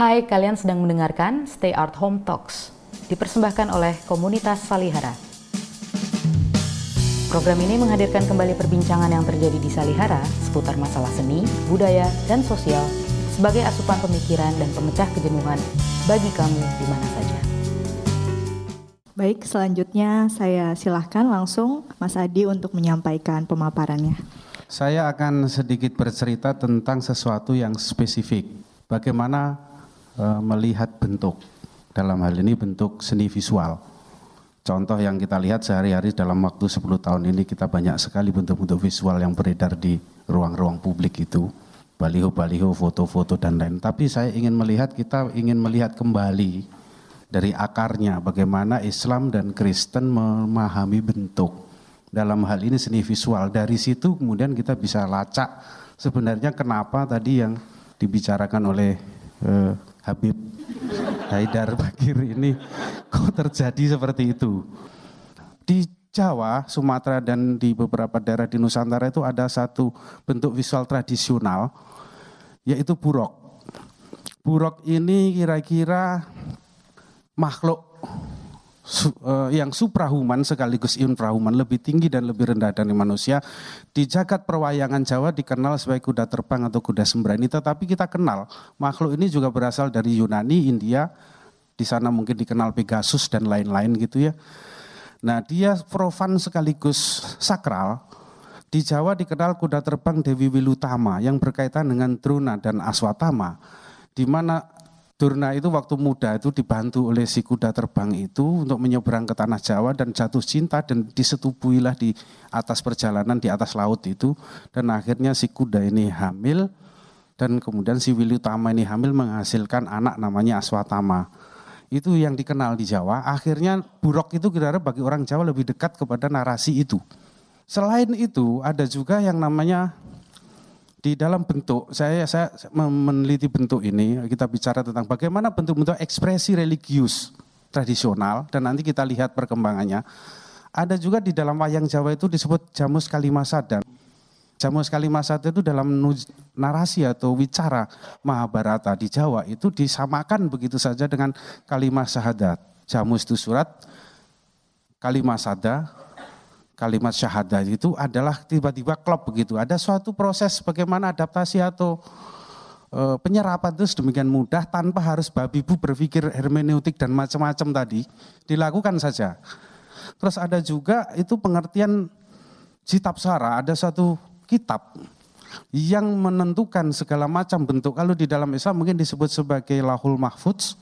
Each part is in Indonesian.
Hai, kalian sedang mendengarkan Stay Art Home Talks, dipersembahkan oleh komunitas Salihara. Program ini menghadirkan kembali perbincangan yang terjadi di Salihara seputar masalah seni, budaya, dan sosial sebagai asupan pemikiran dan pemecah kejenuhan bagi kamu di mana saja. Baik, selanjutnya saya silahkan langsung Mas Adi untuk menyampaikan pemaparannya. Saya akan sedikit bercerita tentang sesuatu yang spesifik. Bagaimana e, melihat bentuk, dalam hal ini bentuk seni visual. Contoh yang kita lihat sehari-hari dalam waktu 10 tahun ini kita banyak sekali bentuk-bentuk visual yang beredar di ruang-ruang publik itu. Baliho-baliho, foto-foto dan lain. Tapi saya ingin melihat, kita ingin melihat kembali dari akarnya bagaimana Islam dan Kristen memahami bentuk. Dalam hal ini seni visual. Dari situ kemudian kita bisa lacak sebenarnya kenapa tadi yang dibicarakan oleh eh, Habib Haidar Bakir ini kok terjadi seperti itu. Di Jawa, Sumatera dan di beberapa daerah di Nusantara itu ada satu bentuk visual tradisional yaitu burok. Burok ini kira-kira makhluk Eh, yang suprahuman sekaligus infrahuman lebih tinggi dan lebih rendah dari manusia di jagat perwayangan Jawa dikenal sebagai kuda terbang atau kuda sembrani tetapi kita kenal makhluk ini juga berasal dari Yunani, India di sana mungkin dikenal Pegasus dan lain-lain gitu ya. Nah dia profan sekaligus sakral di Jawa dikenal kuda terbang Dewi Wilutama yang berkaitan dengan Drona dan Aswatama di mana Durna itu waktu muda itu dibantu oleh si kuda terbang itu untuk menyeberang ke tanah Jawa dan jatuh cinta dan disetubuilah di atas perjalanan di atas laut itu dan akhirnya si kuda ini hamil dan kemudian si Wilutama ini hamil menghasilkan anak namanya Aswatama. Itu yang dikenal di Jawa. Akhirnya buruk itu kira-kira bagi orang Jawa lebih dekat kepada narasi itu. Selain itu ada juga yang namanya di dalam bentuk saya saya meneliti bentuk ini kita bicara tentang bagaimana bentuk-bentuk ekspresi religius tradisional dan nanti kita lihat perkembangannya. Ada juga di dalam wayang Jawa itu disebut jamus kalimasada. Jamus kalimasada itu dalam narasi atau wicara Mahabharata di Jawa itu disamakan begitu saja dengan kalimat syahadat. Jamus itu surat, kalimasada kalimat syahadat itu adalah tiba-tiba klop begitu. Ada suatu proses bagaimana adaptasi atau e, penyerapan itu sedemikian mudah tanpa harus babi bu berpikir hermeneutik dan macam-macam tadi dilakukan saja. Terus ada juga itu pengertian kitab sara, ada satu kitab yang menentukan segala macam bentuk. Kalau di dalam Islam mungkin disebut sebagai lahul mahfudz,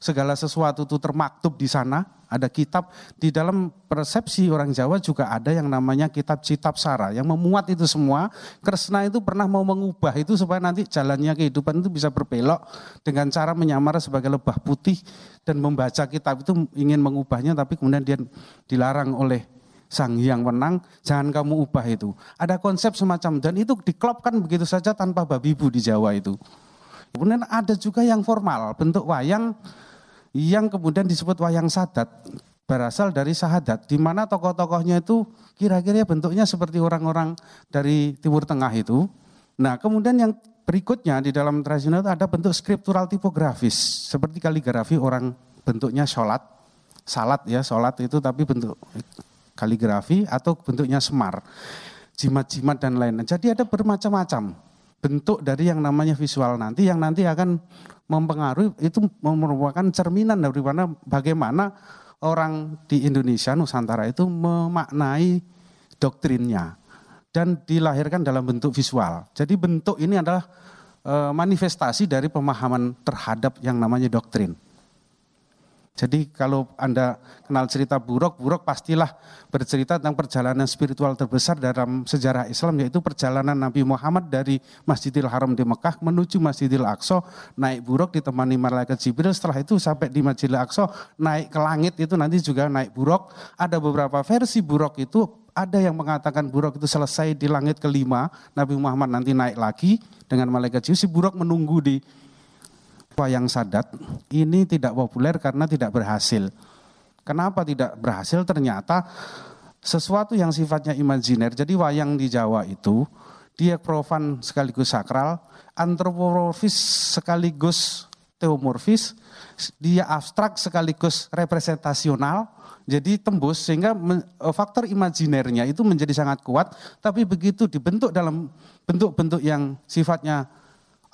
segala sesuatu itu termaktub di sana, ada kitab di dalam persepsi orang Jawa juga ada yang namanya kitab Citab Sara yang memuat itu semua. Kresna itu pernah mau mengubah itu supaya nanti jalannya kehidupan itu bisa berbelok dengan cara menyamar sebagai lebah putih dan membaca kitab itu ingin mengubahnya tapi kemudian dia dilarang oleh sang yang menang, jangan kamu ubah itu. Ada konsep semacam dan itu diklopkan begitu saja tanpa babi bu di Jawa itu. Kemudian ada juga yang formal, bentuk wayang yang kemudian disebut wayang sadat berasal dari sahadat di mana tokoh-tokohnya itu kira-kira bentuknya seperti orang-orang dari Timur Tengah itu. Nah, kemudian yang berikutnya di dalam tradisional itu ada bentuk skriptural tipografis seperti kaligrafi orang bentuknya sholat, salat ya sholat itu tapi bentuk kaligrafi atau bentuknya semar, jimat-jimat dan lain-lain. Jadi ada bermacam-macam bentuk dari yang namanya visual nanti yang nanti akan mempengaruhi itu merupakan cerminan dari mana bagaimana orang di Indonesia Nusantara itu memaknai doktrinnya dan dilahirkan dalam bentuk visual. Jadi bentuk ini adalah e, manifestasi dari pemahaman terhadap yang namanya doktrin. Jadi kalau Anda kenal cerita Buruk, Buruk pastilah bercerita tentang perjalanan spiritual terbesar dalam sejarah Islam yaitu perjalanan Nabi Muhammad dari Masjidil Haram di Mekah menuju Masjidil Aqsa, naik Buruk ditemani malaikat Jibril, setelah itu sampai di Masjidil Aqsa, naik ke langit itu nanti juga naik Buruk. Ada beberapa versi Buruk itu ada yang mengatakan buruk itu selesai di langit kelima, Nabi Muhammad nanti naik lagi dengan malaikat Jibril, si buruk menunggu di wayang sadat ini tidak populer karena tidak berhasil. Kenapa tidak berhasil? Ternyata sesuatu yang sifatnya imajiner. Jadi wayang di Jawa itu dia profan sekaligus sakral, antropologis sekaligus teomorfis, dia abstrak sekaligus representasional, jadi tembus sehingga eh, faktor imajinernya itu menjadi sangat kuat, tapi begitu dibentuk dalam bentuk-bentuk yang sifatnya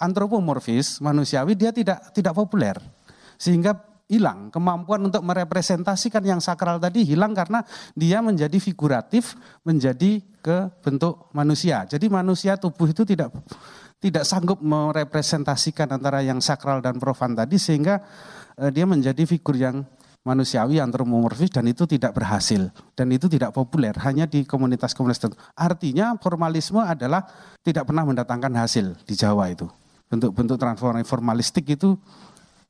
antropomorfis, manusiawi, dia tidak tidak populer. Sehingga hilang kemampuan untuk merepresentasikan yang sakral tadi hilang karena dia menjadi figuratif, menjadi ke bentuk manusia. Jadi manusia tubuh itu tidak tidak sanggup merepresentasikan antara yang sakral dan profan tadi sehingga uh, dia menjadi figur yang manusiawi antropomorfis dan itu tidak berhasil dan itu tidak populer hanya di komunitas-komunitas tertentu. Artinya formalisme adalah tidak pernah mendatangkan hasil di Jawa itu. Bentuk-bentuk transformasi formalistik itu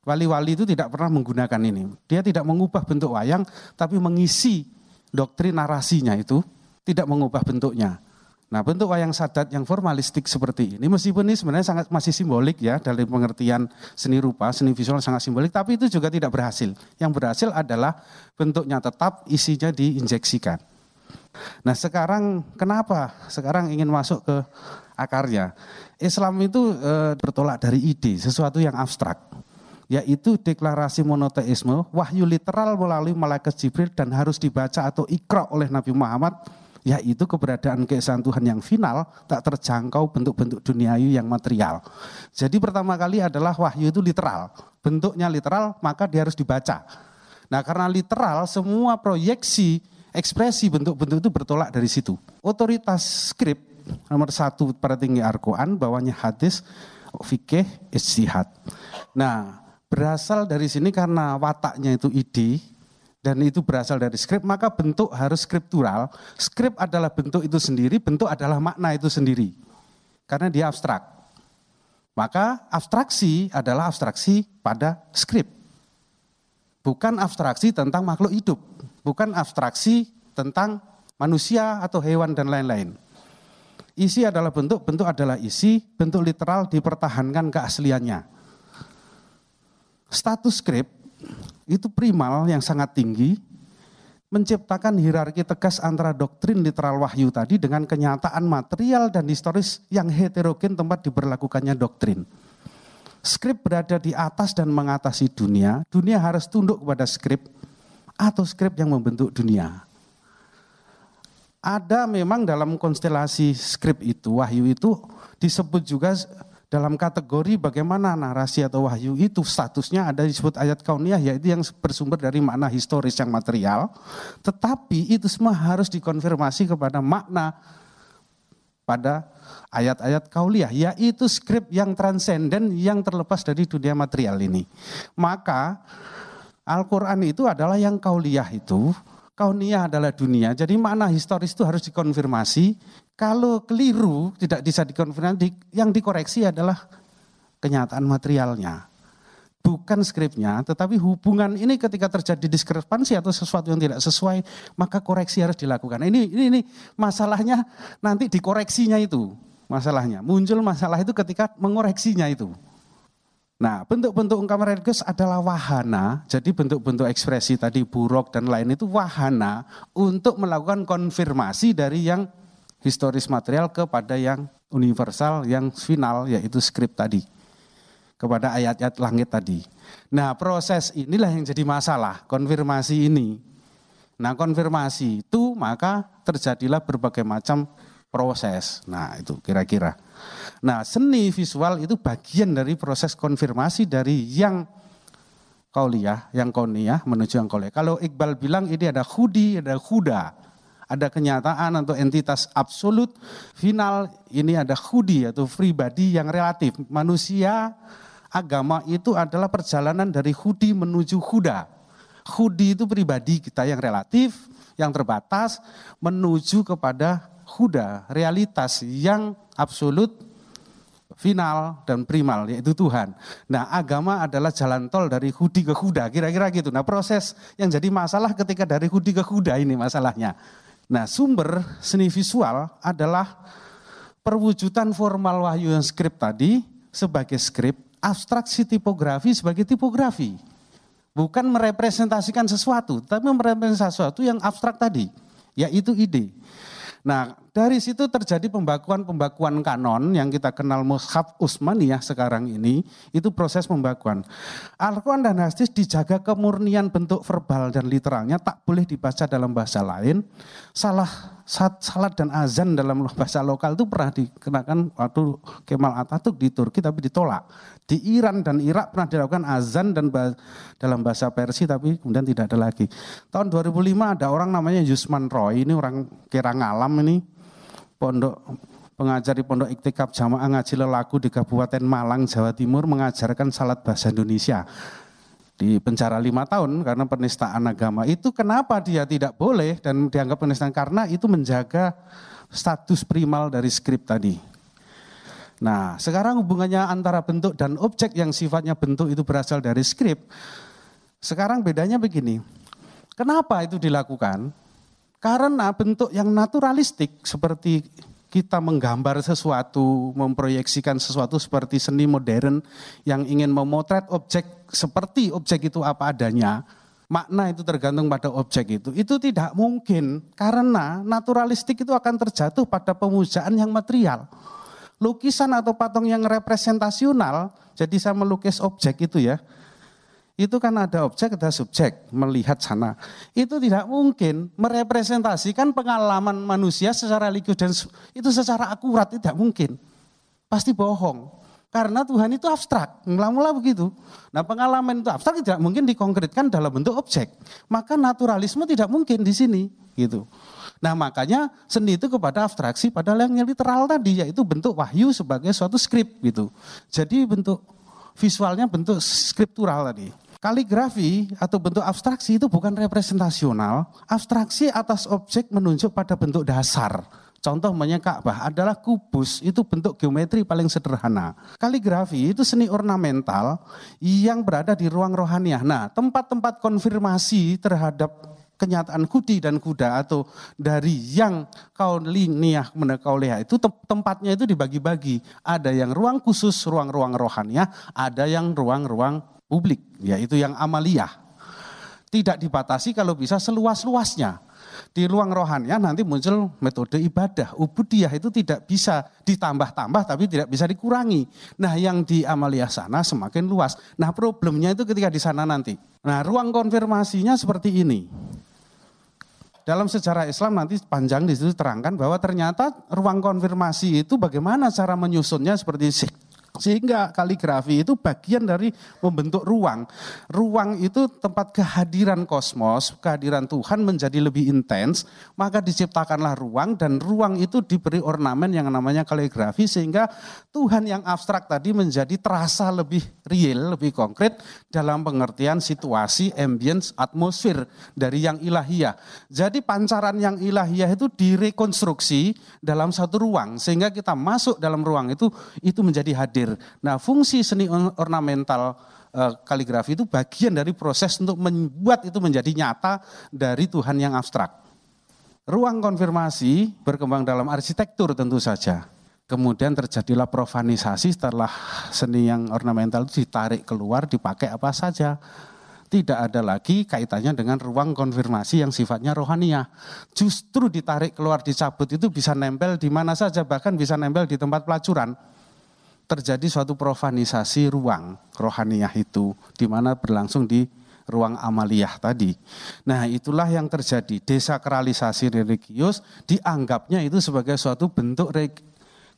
wali-wali itu tidak pernah menggunakan ini. Dia tidak mengubah bentuk wayang tapi mengisi doktrin narasinya itu tidak mengubah bentuknya. Nah bentuk wayang sadat yang formalistik seperti ini, meskipun ini sebenarnya sangat masih simbolik ya dari pengertian seni rupa, seni visual sangat simbolik, tapi itu juga tidak berhasil. Yang berhasil adalah bentuknya tetap, isinya diinjeksikan. Nah sekarang kenapa sekarang ingin masuk ke akarnya? Islam itu e, bertolak dari ide, sesuatu yang abstrak yaitu deklarasi monoteisme, wahyu literal melalui malaikat Jibril dan harus dibaca atau ikra oleh Nabi Muhammad yaitu keberadaan keesaan Tuhan yang final tak terjangkau bentuk-bentuk duniawi yang material. Jadi pertama kali adalah wahyu itu literal, bentuknya literal maka dia harus dibaca. Nah karena literal semua proyeksi ekspresi bentuk-bentuk itu bertolak dari situ. Otoritas skrip nomor satu pada tinggi Al-Quran, bawahnya hadis, fikih, istihad. Nah berasal dari sini karena wataknya itu ide, dan itu berasal dari skrip, maka bentuk harus skriptural. Skrip adalah bentuk itu sendiri, bentuk adalah makna itu sendiri. Karena dia abstrak. Maka abstraksi adalah abstraksi pada skrip. Bukan abstraksi tentang makhluk hidup. Bukan abstraksi tentang manusia atau hewan dan lain-lain. Isi adalah bentuk, bentuk adalah isi, bentuk literal dipertahankan keasliannya. Status skrip itu primal yang sangat tinggi, menciptakan hierarki tegas antara doktrin literal wahyu tadi dengan kenyataan material dan historis yang heterogen tempat diberlakukannya doktrin. Skrip berada di atas dan mengatasi dunia, dunia harus tunduk kepada skrip atau skrip yang membentuk dunia. Ada memang dalam konstelasi skrip itu, wahyu itu disebut juga dalam kategori bagaimana narasi atau wahyu itu statusnya ada disebut ayat kauniyah yaitu yang bersumber dari makna historis yang material. Tetapi itu semua harus dikonfirmasi kepada makna pada ayat-ayat kauliah yaitu skrip yang transenden yang terlepas dari dunia material ini. Maka Al-Quran itu adalah yang kauliah itu Kaunia adalah dunia, jadi makna historis itu harus dikonfirmasi. Kalau keliru, tidak bisa dikonfirmasi, yang dikoreksi adalah kenyataan materialnya. Bukan skripnya, tetapi hubungan ini ketika terjadi diskrepansi atau sesuatu yang tidak sesuai, maka koreksi harus dilakukan. Ini, ini, ini masalahnya nanti dikoreksinya itu, masalahnya. Muncul masalah itu ketika mengoreksinya itu. Nah, bentuk-bentuk ungkapan religius adalah wahana. Jadi bentuk-bentuk ekspresi tadi buruk dan lain itu wahana untuk melakukan konfirmasi dari yang historis material kepada yang universal, yang final yaitu skrip tadi. Kepada ayat-ayat langit tadi. Nah, proses inilah yang jadi masalah, konfirmasi ini. Nah, konfirmasi itu maka terjadilah berbagai macam proses. Nah, itu kira-kira. Nah, seni visual itu bagian dari proses konfirmasi dari yang kauliah, yang koniyah menuju yang kauliah. Kalau Iqbal bilang ini ada hudi, ada huda, ada kenyataan atau entitas absolut, final ini ada hudi atau pribadi yang relatif. Manusia, agama itu adalah perjalanan dari hudi menuju huda. Hudi itu pribadi kita yang relatif, yang terbatas, menuju kepada huda, realitas yang absolut, final dan primal yaitu Tuhan. Nah agama adalah jalan tol dari hudi ke huda kira-kira gitu. Nah proses yang jadi masalah ketika dari hudi ke huda ini masalahnya. Nah sumber seni visual adalah perwujudan formal wahyu yang skrip tadi sebagai skrip, abstraksi tipografi sebagai tipografi. Bukan merepresentasikan sesuatu, tapi merepresentasikan sesuatu yang abstrak tadi, yaitu ide. Nah, dari situ terjadi pembakuan-pembakuan kanon yang kita kenal Mushaf Usmaniyah sekarang ini, itu proses pembakuan. Al-Quran dan hadis dijaga kemurnian bentuk verbal dan literalnya, tak boleh dibaca dalam bahasa lain. Salah salat dan azan dalam bahasa lokal itu pernah dikenakan waktu Kemal Atatürk di Turki tapi ditolak. Di Iran dan Irak pernah dilakukan azan dan dalam bahasa Persia tapi kemudian tidak ada lagi. Tahun 2005 ada orang namanya Yusman Roy, ini orang kira ngalam ini, pondok pengajar di Pondok Iktikaf Jamaah Ngaji Lelaku di Kabupaten Malang, Jawa Timur mengajarkan salat bahasa Indonesia. Di penjara lima tahun karena penistaan agama. Itu kenapa dia tidak boleh dan dianggap penistaan? Karena itu menjaga status primal dari skrip tadi. Nah sekarang hubungannya antara bentuk dan objek yang sifatnya bentuk itu berasal dari skrip. Sekarang bedanya begini, kenapa itu dilakukan? Karena bentuk yang naturalistik seperti kita menggambar sesuatu, memproyeksikan sesuatu seperti seni modern yang ingin memotret objek seperti objek itu apa adanya, makna itu tergantung pada objek itu. Itu tidak mungkin karena naturalistik itu akan terjatuh pada pemujaan yang material. Lukisan atau patung yang representasional, jadi saya melukis objek itu ya, itu kan ada objek, ada subjek, melihat sana. Itu tidak mungkin merepresentasikan pengalaman manusia secara religius dan itu secara akurat, tidak mungkin. Pasti bohong. Karena Tuhan itu abstrak, mula-mula begitu. Nah pengalaman itu abstrak tidak mungkin dikonkretkan dalam bentuk objek. Maka naturalisme tidak mungkin di sini. gitu. Nah makanya seni itu kepada abstraksi padahal yang literal tadi yaitu bentuk wahyu sebagai suatu skrip gitu. Jadi bentuk visualnya bentuk skriptural tadi. Kaligrafi atau bentuk abstraksi itu bukan representasional. Abstraksi atas objek menunjuk pada bentuk dasar. Contoh Ka'bah adalah kubus, itu bentuk geometri paling sederhana. Kaligrafi itu seni ornamental yang berada di ruang rohaniah. Nah, tempat-tempat konfirmasi terhadap kenyataan kudi dan kuda atau dari yang kau kauliniyah kau lihat itu tempatnya itu dibagi-bagi. Ada yang ruang khusus, ruang-ruang rohaniah, ada yang ruang-ruang publik, yaitu yang amaliyah. Tidak dibatasi kalau bisa seluas-luasnya di ruang rohania nanti muncul metode ibadah. Ubudiyah itu tidak bisa ditambah-tambah tapi tidak bisa dikurangi. Nah yang di Amalia sana semakin luas. Nah problemnya itu ketika di sana nanti. Nah ruang konfirmasinya seperti ini. Dalam sejarah Islam nanti panjang di situ terangkan bahwa ternyata ruang konfirmasi itu bagaimana cara menyusunnya seperti sehingga kaligrafi itu bagian dari membentuk ruang. Ruang itu tempat kehadiran kosmos, kehadiran Tuhan menjadi lebih intens, maka diciptakanlah ruang dan ruang itu diberi ornamen yang namanya kaligrafi sehingga Tuhan yang abstrak tadi menjadi terasa lebih real, lebih konkret dalam pengertian situasi, ambience, atmosfer dari yang ilahiyah. Jadi pancaran yang ilahiyah itu direkonstruksi dalam satu ruang sehingga kita masuk dalam ruang itu itu menjadi hadir hadir. Nah fungsi seni ornamental eh, kaligrafi itu bagian dari proses untuk membuat itu menjadi nyata dari Tuhan yang abstrak. Ruang konfirmasi berkembang dalam arsitektur tentu saja. Kemudian terjadilah profanisasi setelah seni yang ornamental itu ditarik keluar, dipakai apa saja. Tidak ada lagi kaitannya dengan ruang konfirmasi yang sifatnya rohania. Justru ditarik keluar, dicabut itu bisa nempel di mana saja, bahkan bisa nempel di tempat pelacuran terjadi suatu profanisasi ruang rohaniah itu di mana berlangsung di ruang amaliyah tadi. Nah itulah yang terjadi, desakralisasi religius dianggapnya itu sebagai suatu bentuk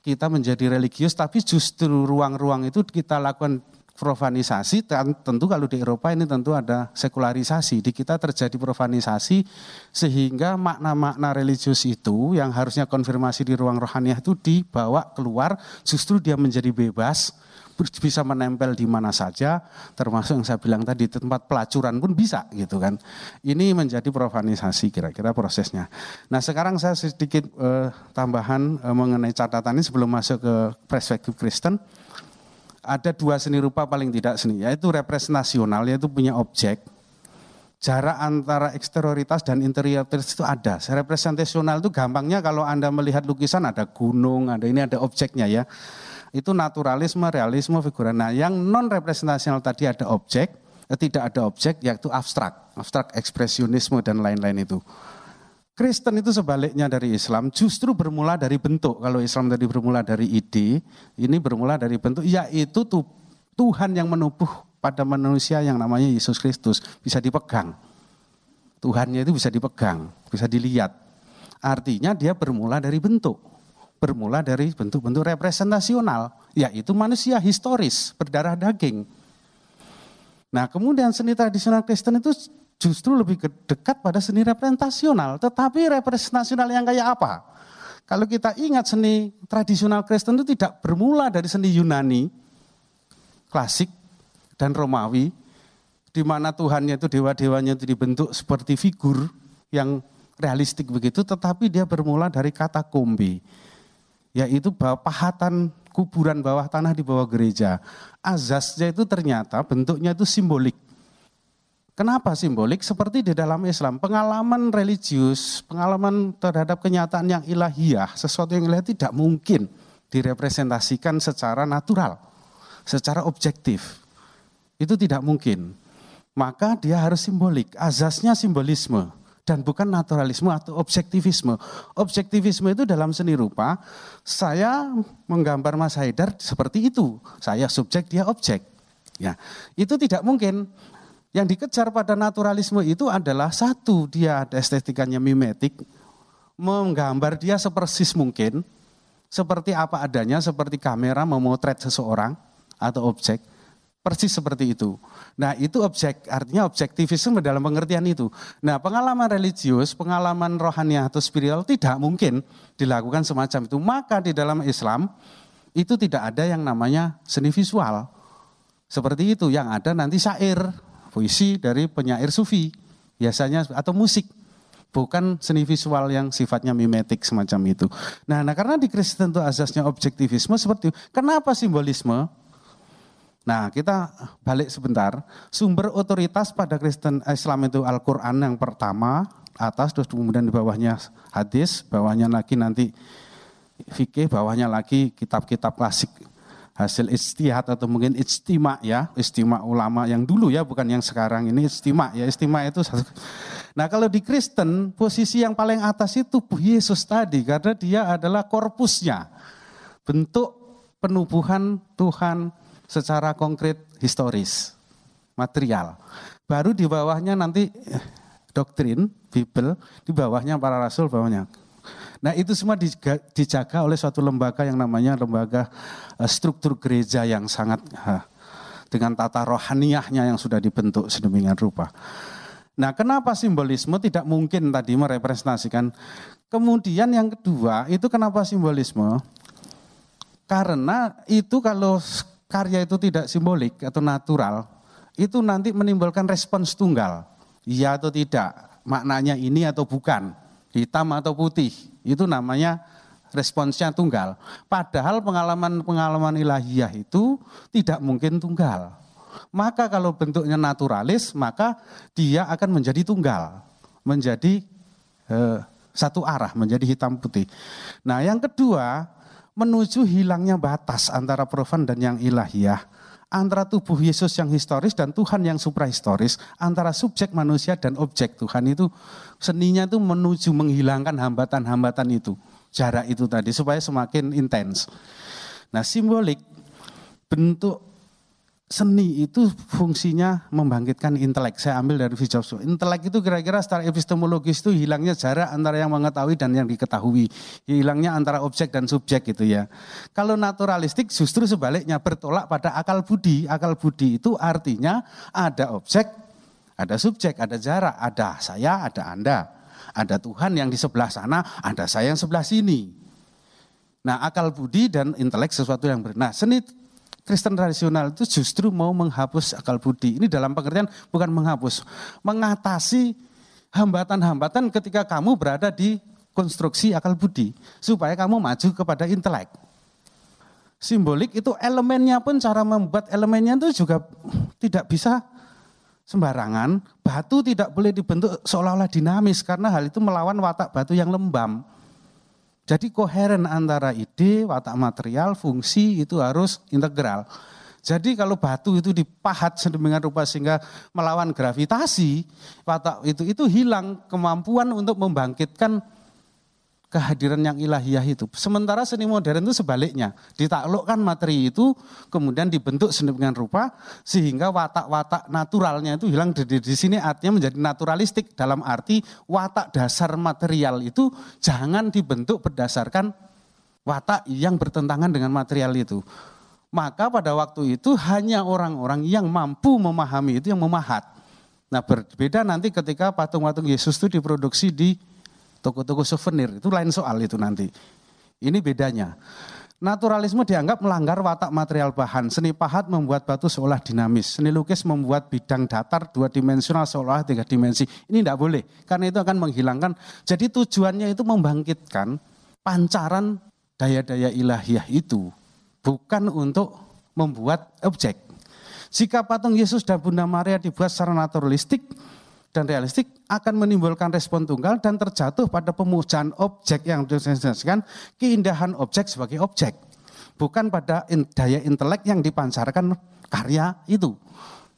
kita menjadi religius tapi justru ruang-ruang itu kita lakukan profanisasi tentu kalau di Eropa ini tentu ada sekularisasi. Di kita terjadi profanisasi sehingga makna-makna religius itu yang harusnya konfirmasi di ruang rohaniah itu dibawa keluar justru dia menjadi bebas bisa menempel di mana saja termasuk yang saya bilang tadi tempat pelacuran pun bisa gitu kan. Ini menjadi profanisasi kira-kira prosesnya. Nah sekarang saya sedikit eh, tambahan eh, mengenai catatan ini sebelum masuk ke perspektif Kristen ada dua seni rupa paling tidak seni, yaitu representasional, yaitu punya objek. Jarak antara eksterioritas dan interioritas itu ada. Representasional itu gampangnya kalau Anda melihat lukisan ada gunung, ada ini ada objeknya ya. Itu naturalisme, realisme, figuran. Nah yang non representasional tadi ada objek, eh, tidak ada objek yaitu abstrak. Abstrak ekspresionisme dan lain-lain itu. Kristen itu sebaliknya dari Islam justru bermula dari bentuk. Kalau Islam tadi bermula dari ide, ini bermula dari bentuk, yaitu Tuhan yang menubuh pada manusia yang namanya Yesus Kristus bisa dipegang. Tuhannya itu bisa dipegang, bisa dilihat. Artinya dia bermula dari bentuk. Bermula dari bentuk-bentuk representasional, yaitu manusia historis, berdarah daging. Nah kemudian seni tradisional Kristen itu justru lebih dekat pada seni representasional. Tetapi representasional yang kayak apa? Kalau kita ingat seni tradisional Kristen itu tidak bermula dari seni Yunani, klasik, dan Romawi, di mana Tuhannya itu dewa-dewanya itu dibentuk seperti figur yang realistik begitu, tetapi dia bermula dari kata kombi, yaitu pahatan kuburan bawah tanah di bawah gereja. Azasnya itu ternyata bentuknya itu simbolik. Kenapa simbolik? Seperti di dalam Islam, pengalaman religius, pengalaman terhadap kenyataan yang ilahiyah, sesuatu yang ilahiyah tidak mungkin direpresentasikan secara natural, secara objektif. Itu tidak mungkin. Maka dia harus simbolik, azasnya simbolisme dan bukan naturalisme atau objektivisme. Objektivisme itu dalam seni rupa, saya menggambar Mas Haidar seperti itu. Saya subjek, dia objek. Ya, itu tidak mungkin. Yang dikejar pada naturalisme itu adalah satu, dia ada estetikanya mimetik, menggambar dia sepersis mungkin, seperti apa adanya, seperti kamera memotret seseorang atau objek, persis seperti itu. Nah itu objek, artinya objektivisme dalam pengertian itu. Nah pengalaman religius, pengalaman rohani atau spiritual tidak mungkin dilakukan semacam itu. Maka di dalam Islam itu tidak ada yang namanya seni visual. Seperti itu, yang ada nanti syair, puisi dari penyair sufi biasanya atau musik bukan seni visual yang sifatnya mimetik semacam itu. Nah, nah karena di Kristen itu asasnya objektivisme seperti itu. Kenapa simbolisme? Nah, kita balik sebentar. Sumber otoritas pada Kristen Islam itu Al-Qur'an yang pertama atas terus kemudian di bawahnya hadis, bawahnya lagi nanti fikih, bawahnya lagi kitab-kitab klasik hasil istihad atau mungkin istimak ya, istimak ulama yang dulu ya, bukan yang sekarang ini istimak ya, istimak itu satu. Nah kalau di Kristen posisi yang paling atas itu Yesus tadi karena dia adalah korpusnya, bentuk penubuhan Tuhan secara konkret historis, material. Baru di bawahnya nanti eh, doktrin, Bible, di bawahnya para rasul, bawahnya Nah itu semua dijaga oleh suatu lembaga yang namanya lembaga eh, struktur gereja yang sangat dengan tata rohaniahnya yang sudah dibentuk sedemikian rupa. Nah kenapa simbolisme tidak mungkin tadi merepresentasikan. Kemudian yang kedua itu kenapa simbolisme? Karena itu kalau karya itu tidak simbolik atau natural, itu nanti menimbulkan respons tunggal. Iya atau tidak, maknanya ini atau bukan, hitam atau putih itu namanya responsnya tunggal. Padahal pengalaman-pengalaman ilahiyah itu tidak mungkin tunggal. Maka kalau bentuknya naturalis, maka dia akan menjadi tunggal, menjadi eh, satu arah, menjadi hitam putih. Nah yang kedua, menuju hilangnya batas antara profan dan yang ilahiyah antara tubuh Yesus yang historis dan Tuhan yang suprahistoris, antara subjek manusia dan objek Tuhan itu seninya itu menuju menghilangkan hambatan-hambatan itu, jarak itu tadi supaya semakin intens. Nah, simbolik bentuk seni itu fungsinya membangkitkan intelek. Saya ambil dari Vijayso. Intelek itu kira-kira secara epistemologis itu hilangnya jarak antara yang mengetahui dan yang diketahui. Hilangnya antara objek dan subjek gitu ya. Kalau naturalistik justru sebaliknya bertolak pada akal budi. Akal budi itu artinya ada objek, ada subjek, ada jarak, ada saya, ada Anda. Ada Tuhan yang di sebelah sana, ada saya yang sebelah sini. Nah akal budi dan intelek sesuatu yang benar. Seni Kristen tradisional itu justru mau menghapus akal budi. Ini dalam pengertian bukan menghapus, mengatasi hambatan-hambatan ketika kamu berada di konstruksi akal budi supaya kamu maju kepada intelek. Simbolik itu elemennya pun cara membuat elemennya itu juga tidak bisa sembarangan. Batu tidak boleh dibentuk seolah-olah dinamis karena hal itu melawan watak batu yang lembam. Jadi koheren antara ide, watak material, fungsi itu harus integral. Jadi kalau batu itu dipahat sedemikian rupa sehingga melawan gravitasi, watak itu itu hilang kemampuan untuk membangkitkan kehadiran yang ilahiyah itu. Sementara seni modern itu sebaliknya, ditaklukkan materi itu kemudian dibentuk sedemikian rupa sehingga watak-watak naturalnya itu hilang di, di sini artinya menjadi naturalistik dalam arti watak dasar material itu jangan dibentuk berdasarkan watak yang bertentangan dengan material itu. Maka pada waktu itu hanya orang-orang yang mampu memahami itu yang memahat. Nah berbeda nanti ketika patung-patung Yesus itu diproduksi di toko-toko souvenir, itu lain soal itu nanti. Ini bedanya. Naturalisme dianggap melanggar watak material bahan. Seni pahat membuat batu seolah dinamis. Seni lukis membuat bidang datar dua dimensional seolah tiga dimensi. Ini tidak boleh, karena itu akan menghilangkan. Jadi tujuannya itu membangkitkan pancaran daya-daya ilahiyah itu. Bukan untuk membuat objek. Jika patung Yesus dan Bunda Maria dibuat secara naturalistik, dan realistik akan menimbulkan respon tunggal dan terjatuh pada pemujaan objek yang disesuaikan keindahan objek sebagai objek. Bukan pada daya intelek yang dipancarkan karya itu.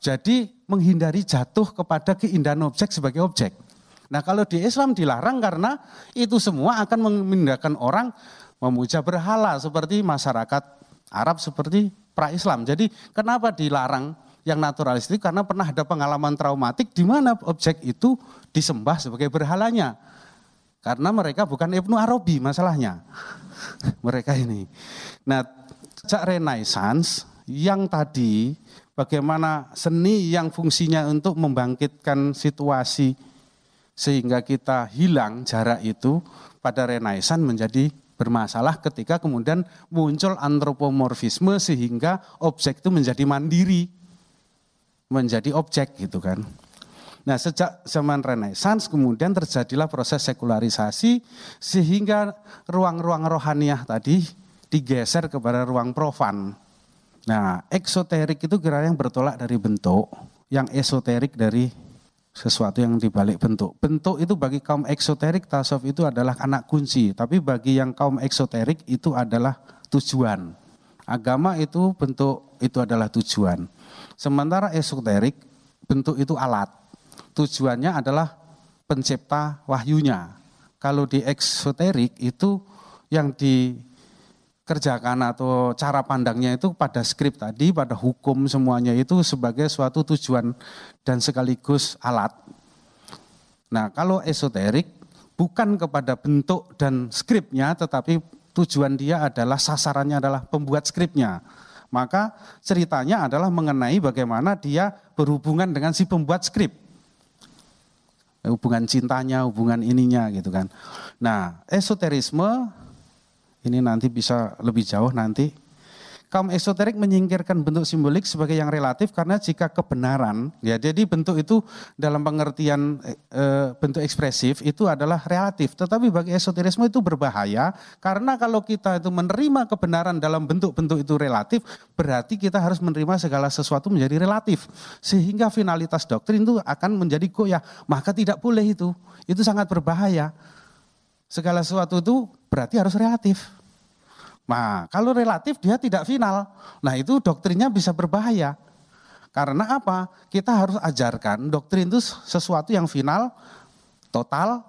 Jadi menghindari jatuh kepada keindahan objek sebagai objek. Nah kalau di Islam dilarang karena itu semua akan memindahkan orang memuja berhala seperti masyarakat Arab seperti pra-Islam. Jadi kenapa dilarang yang naturalistik karena pernah ada pengalaman traumatik di mana objek itu disembah sebagai berhalanya. Karena mereka bukan Ibnu Arabi masalahnya. mereka ini. Nah, sejak Renaissance yang tadi bagaimana seni yang fungsinya untuk membangkitkan situasi sehingga kita hilang jarak itu pada Renaissance menjadi bermasalah ketika kemudian muncul antropomorfisme sehingga objek itu menjadi mandiri menjadi objek gitu kan. Nah sejak zaman Renaissance kemudian terjadilah proses sekularisasi sehingga ruang-ruang rohaniah tadi digeser kepada ruang profan. Nah eksoterik itu kira yang bertolak dari bentuk, yang esoterik dari sesuatu yang dibalik bentuk. Bentuk itu bagi kaum eksoterik tasawuf itu adalah anak kunci, tapi bagi yang kaum eksoterik itu adalah tujuan. Agama itu bentuk itu adalah tujuan. Sementara esoterik bentuk itu alat. Tujuannya adalah pencipta wahyunya. Kalau di eksoterik itu yang dikerjakan atau cara pandangnya itu pada skrip tadi, pada hukum semuanya itu sebagai suatu tujuan dan sekaligus alat. Nah kalau esoterik bukan kepada bentuk dan skripnya tetapi tujuan dia adalah sasarannya adalah pembuat skripnya maka ceritanya adalah mengenai bagaimana dia berhubungan dengan si pembuat skrip. Hubungan cintanya, hubungan ininya gitu kan. Nah, esoterisme ini nanti bisa lebih jauh nanti kaum esoterik menyingkirkan bentuk simbolik sebagai yang relatif karena jika kebenaran, ya jadi bentuk itu dalam pengertian e, bentuk ekspresif itu adalah relatif. Tetapi bagi esoterisme itu berbahaya karena kalau kita itu menerima kebenaran dalam bentuk-bentuk itu relatif, berarti kita harus menerima segala sesuatu menjadi relatif. Sehingga finalitas doktrin itu akan menjadi goyah. Maka tidak boleh itu. Itu sangat berbahaya. Segala sesuatu itu berarti harus relatif. Nah, kalau relatif dia tidak final. Nah, itu doktrinnya bisa berbahaya. Karena apa? Kita harus ajarkan doktrin itu sesuatu yang final, total,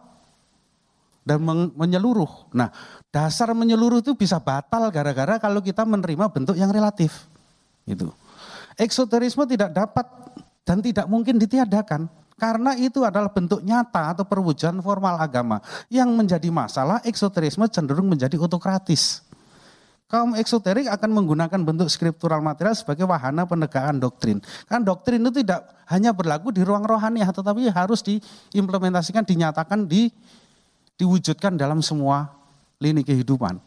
dan menyeluruh. Nah, dasar menyeluruh itu bisa batal gara-gara kalau kita menerima bentuk yang relatif. Itu. Eksoterisme tidak dapat dan tidak mungkin ditiadakan. Karena itu adalah bentuk nyata atau perwujudan formal agama. Yang menjadi masalah, eksoterisme cenderung menjadi otokratis kaum eksoterik akan menggunakan bentuk skriptural material sebagai wahana penegakan doktrin. Kan doktrin itu tidak hanya berlaku di ruang rohani, tetapi harus diimplementasikan, dinyatakan, di, diwujudkan dalam semua lini kehidupan.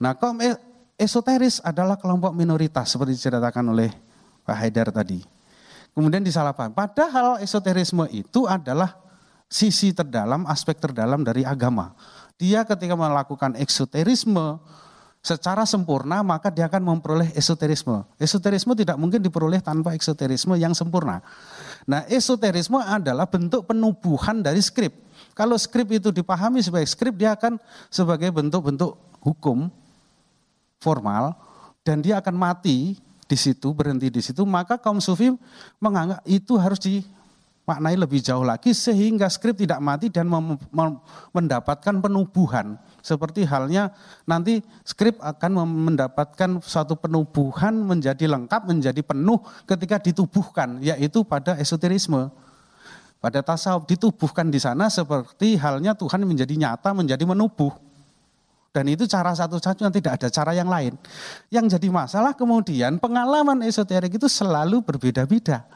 Nah kaum esoteris adalah kelompok minoritas seperti diceritakan oleh Pak Haidar tadi. Kemudian disalahpaham. Padahal esoterisme itu adalah sisi terdalam, aspek terdalam dari agama. Dia ketika melakukan eksoterisme, secara sempurna maka dia akan memperoleh esoterisme. Esoterisme tidak mungkin diperoleh tanpa eksoterisme yang sempurna. Nah esoterisme adalah bentuk penubuhan dari skrip. Kalau skrip itu dipahami sebagai skrip dia akan sebagai bentuk-bentuk hukum formal dan dia akan mati di situ, berhenti di situ, maka kaum sufi menganggap itu harus dimaknai lebih jauh lagi sehingga skrip tidak mati dan mendapatkan penubuhan. Seperti halnya nanti skrip akan mendapatkan suatu penubuhan menjadi lengkap, menjadi penuh ketika ditubuhkan, yaitu pada esoterisme. Pada tasawuf ditubuhkan di sana seperti halnya Tuhan menjadi nyata, menjadi menubuh. Dan itu cara satu-satunya tidak ada cara yang lain. Yang jadi masalah kemudian pengalaman esoterik itu selalu berbeda-beda.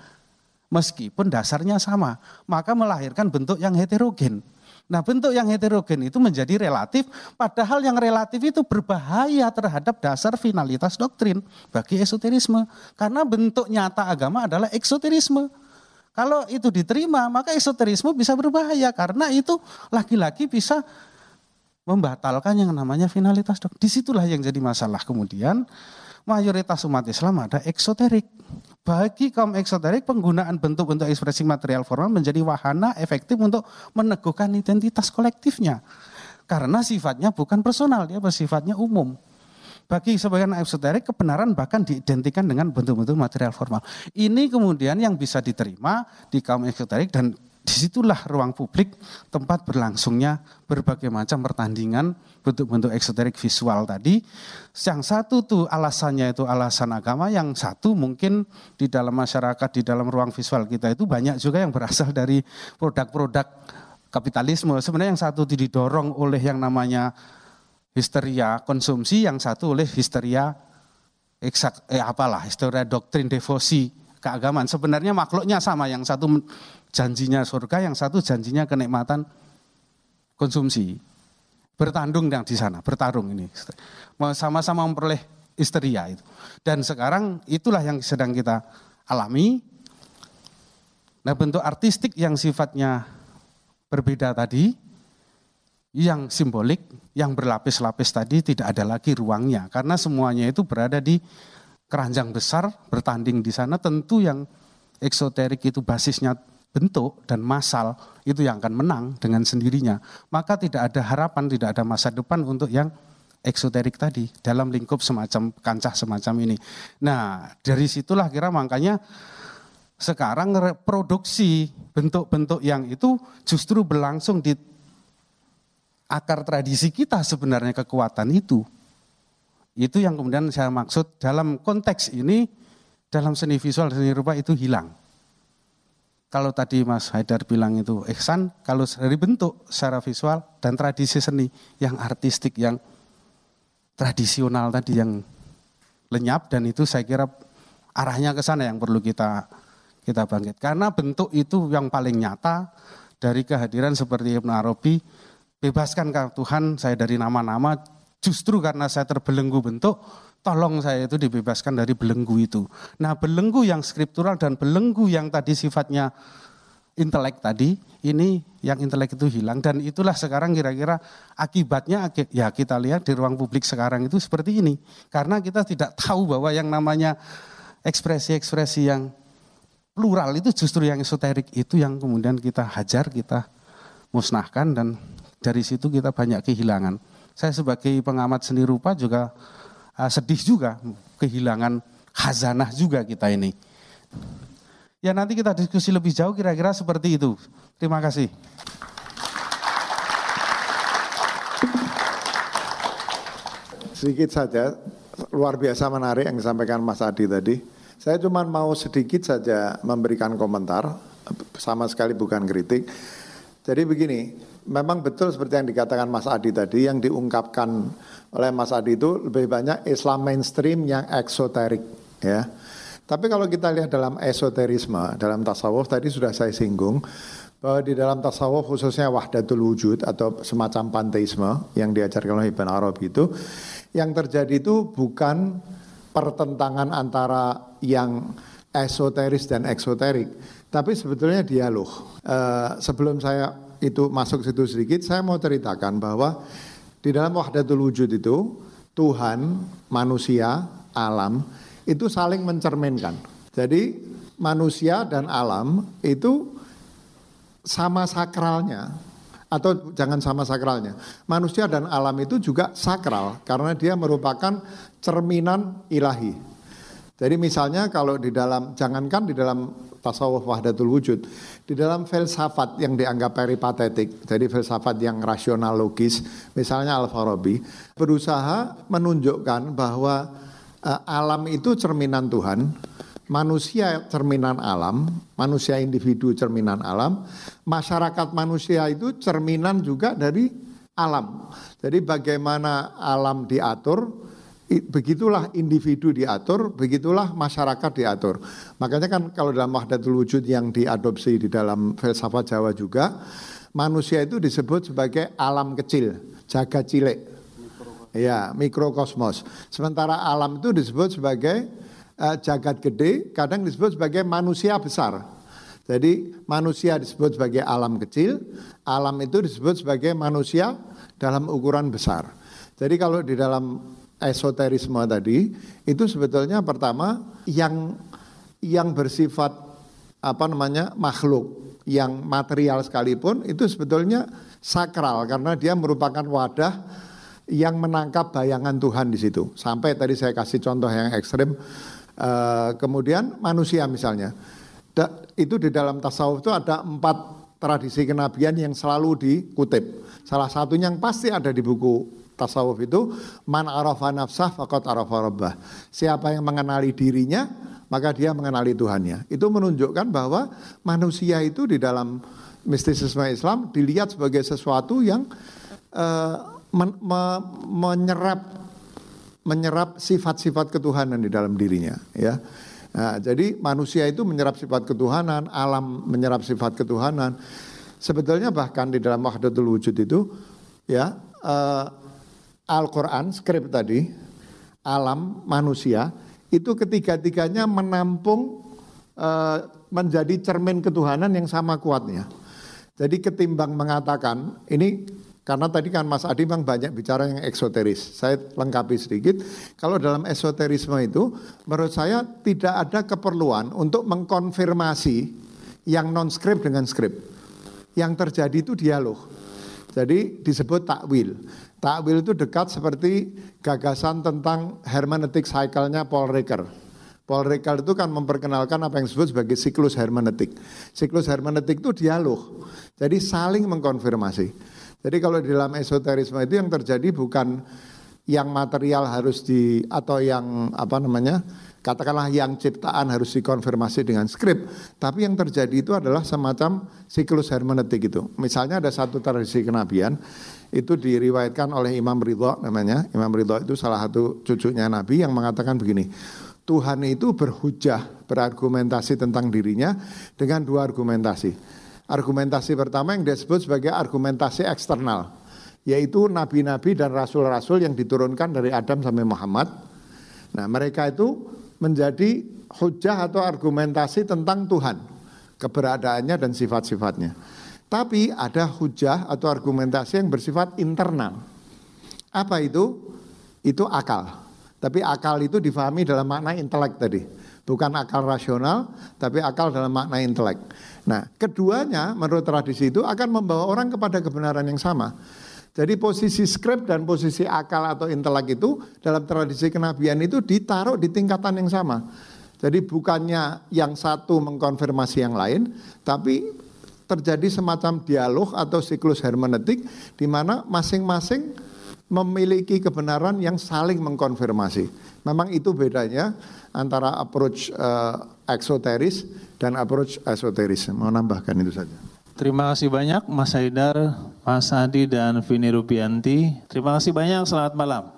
Meskipun dasarnya sama, maka melahirkan bentuk yang heterogen. Nah bentuk yang heterogen itu menjadi relatif, padahal yang relatif itu berbahaya terhadap dasar finalitas doktrin bagi esoterisme. Karena bentuk nyata agama adalah eksoterisme. Kalau itu diterima, maka esoterisme bisa berbahaya karena itu lagi-lagi bisa membatalkan yang namanya finalitas doktrin. Di situlah yang jadi masalah kemudian mayoritas umat Islam ada eksoterik. Bagi kaum eksoterik, penggunaan bentuk-bentuk ekspresi material formal menjadi wahana efektif untuk meneguhkan identitas kolektifnya. Karena sifatnya bukan personal, dia bersifatnya umum. Bagi sebagian eksoterik, kebenaran bahkan diidentikan dengan bentuk-bentuk material formal. Ini kemudian yang bisa diterima di kaum eksoterik dan di situlah ruang publik tempat berlangsungnya berbagai macam pertandingan bentuk-bentuk eksoterik visual tadi. Yang satu tuh alasannya itu alasan agama, yang satu mungkin di dalam masyarakat, di dalam ruang visual kita itu banyak juga yang berasal dari produk-produk kapitalisme. Sebenarnya yang satu didorong oleh yang namanya histeria konsumsi, yang satu oleh histeria eksak, eh apalah, histeria doktrin devosi keagamaan. Sebenarnya makhluknya sama, yang satu janjinya surga, yang satu janjinya kenikmatan konsumsi. Bertandung yang di sana, bertarung ini. Sama-sama memperoleh histeria itu. Dan sekarang itulah yang sedang kita alami. Nah bentuk artistik yang sifatnya berbeda tadi, yang simbolik, yang berlapis-lapis tadi tidak ada lagi ruangnya. Karena semuanya itu berada di keranjang besar, bertanding di sana. Tentu yang eksoterik itu basisnya bentuk dan masal itu yang akan menang dengan sendirinya. Maka tidak ada harapan, tidak ada masa depan untuk yang eksoterik tadi dalam lingkup semacam kancah semacam ini. Nah dari situlah kira makanya sekarang produksi bentuk-bentuk yang itu justru berlangsung di akar tradisi kita sebenarnya kekuatan itu. Itu yang kemudian saya maksud dalam konteks ini dalam seni visual seni rupa itu hilang kalau tadi Mas Haidar bilang itu ihsan, kalau dari bentuk secara visual dan tradisi seni yang artistik, yang tradisional tadi yang lenyap dan itu saya kira arahnya ke sana yang perlu kita kita bangkit. Karena bentuk itu yang paling nyata dari kehadiran seperti Ibn Arabi, bebaskan Tuhan saya dari nama-nama, justru karena saya terbelenggu bentuk, tolong saya itu dibebaskan dari belenggu itu. Nah belenggu yang skriptural dan belenggu yang tadi sifatnya intelek tadi, ini yang intelek itu hilang dan itulah sekarang kira-kira akibatnya ya kita lihat di ruang publik sekarang itu seperti ini. Karena kita tidak tahu bahwa yang namanya ekspresi-ekspresi yang plural itu justru yang esoterik itu yang kemudian kita hajar, kita musnahkan dan dari situ kita banyak kehilangan. Saya sebagai pengamat seni rupa juga uh, sedih juga kehilangan khazanah juga kita ini. Ya nanti kita diskusi lebih jauh kira-kira seperti itu. Terima kasih. Sedikit saja, luar biasa menarik yang disampaikan Mas Adi tadi. Saya cuma mau sedikit saja memberikan komentar, sama sekali bukan kritik. Jadi begini, memang betul seperti yang dikatakan Mas Adi tadi, yang diungkapkan oleh Mas Adi itu lebih banyak Islam mainstream yang eksoterik ya. Tapi kalau kita lihat dalam esoterisme, dalam tasawuf tadi sudah saya singgung bahwa di dalam tasawuf khususnya wahdatul wujud atau semacam panteisme yang diajarkan oleh Ibn Arabi itu yang terjadi itu bukan pertentangan antara yang esoteris dan eksoterik, tapi sebetulnya dialog. Uh, sebelum saya itu masuk situ sedikit, saya mau ceritakan bahwa di dalam wahdatul wujud itu Tuhan, manusia, alam itu saling mencerminkan. Jadi manusia dan alam itu sama sakralnya atau jangan sama sakralnya. Manusia dan alam itu juga sakral karena dia merupakan cerminan ilahi. Jadi misalnya kalau di dalam, jangankan di dalam tasawuf wahdatul wujud, di dalam filsafat yang dianggap peripatetik, jadi filsafat yang rasional logis, misalnya Al-Farabi, berusaha menunjukkan bahwa uh, alam itu cerminan Tuhan, manusia cerminan alam, manusia individu cerminan alam, masyarakat manusia itu cerminan juga dari alam. Jadi bagaimana alam diatur, begitulah individu diatur, begitulah masyarakat diatur. Makanya kan kalau dalam wahdatul wujud yang diadopsi di dalam filsafat Jawa juga, manusia itu disebut sebagai alam kecil, jaga cilik. Ya, mikrokosmos. Sementara alam itu disebut sebagai uh, jagat gede, kadang disebut sebagai manusia besar. Jadi manusia disebut sebagai alam kecil, alam itu disebut sebagai manusia dalam ukuran besar. Jadi kalau di dalam esoterisme tadi itu sebetulnya pertama yang yang bersifat apa namanya makhluk yang material sekalipun itu sebetulnya sakral karena dia merupakan wadah yang menangkap bayangan Tuhan di situ. Sampai tadi saya kasih contoh yang ekstrim. Uh, kemudian manusia misalnya, da, itu di dalam tasawuf itu ada empat tradisi kenabian yang selalu dikutip. Salah satunya yang pasti ada di buku tasawuf itu man arafa nafsah faqad arafa rabbah. Siapa yang mengenali dirinya, maka dia mengenali Tuhannya. Itu menunjukkan bahwa manusia itu di dalam mistisisme Islam dilihat sebagai sesuatu yang uh, men, me, menyerap menyerap sifat-sifat ketuhanan di dalam dirinya, ya. Nah, jadi manusia itu menyerap sifat ketuhanan, alam menyerap sifat ketuhanan. Sebetulnya bahkan di dalam wahdatul wujud itu, ya. Uh, Al-Quran, skrip tadi, alam, manusia, itu ketiga-tiganya menampung e, menjadi cermin ketuhanan yang sama kuatnya. Jadi ketimbang mengatakan, ini karena tadi kan Mas Adi memang banyak bicara yang eksoteris. Saya lengkapi sedikit. Kalau dalam esoterisme itu, menurut saya tidak ada keperluan untuk mengkonfirmasi yang non skrip dengan skrip. Yang terjadi itu dialog. Jadi disebut takwil. Takwil itu dekat seperti gagasan tentang hermeneutik cycle-nya Paul Ricoeur. Paul Ricoeur itu kan memperkenalkan apa yang disebut sebagai siklus hermeneutik. Siklus hermeneutik itu dialog. Jadi saling mengkonfirmasi. Jadi kalau di dalam esoterisme itu yang terjadi bukan yang material harus di atau yang apa namanya katakanlah yang ciptaan harus dikonfirmasi dengan skrip, tapi yang terjadi itu adalah semacam siklus hermeneutik itu. Misalnya ada satu tradisi kenabian itu diriwayatkan oleh Imam Ridho namanya. Imam Ridho itu salah satu cucunya Nabi yang mengatakan begini, Tuhan itu berhujah, berargumentasi tentang dirinya dengan dua argumentasi. Argumentasi pertama yang disebut sebagai argumentasi eksternal, yaitu nabi-nabi dan rasul-rasul yang diturunkan dari Adam sampai Muhammad. Nah, mereka itu menjadi hujah atau argumentasi tentang Tuhan, keberadaannya dan sifat-sifatnya. Tapi ada hujah atau argumentasi yang bersifat internal. Apa itu? Itu akal. Tapi akal itu difahami dalam makna intelek tadi. Bukan akal rasional, tapi akal dalam makna intelek. Nah, keduanya menurut tradisi itu akan membawa orang kepada kebenaran yang sama. Jadi posisi skrip dan posisi akal atau intelek itu dalam tradisi kenabian itu ditaruh di tingkatan yang sama. Jadi bukannya yang satu mengkonfirmasi yang lain, tapi terjadi semacam dialog atau siklus hermeneutik di mana masing-masing memiliki kebenaran yang saling mengkonfirmasi. Memang itu bedanya antara approach uh, eksoteris dan approach esoteris. Mau nambahkan itu saja. Terima kasih banyak Mas Haidar, Mas Adi dan Vini Rupianti. Terima kasih banyak, selamat malam.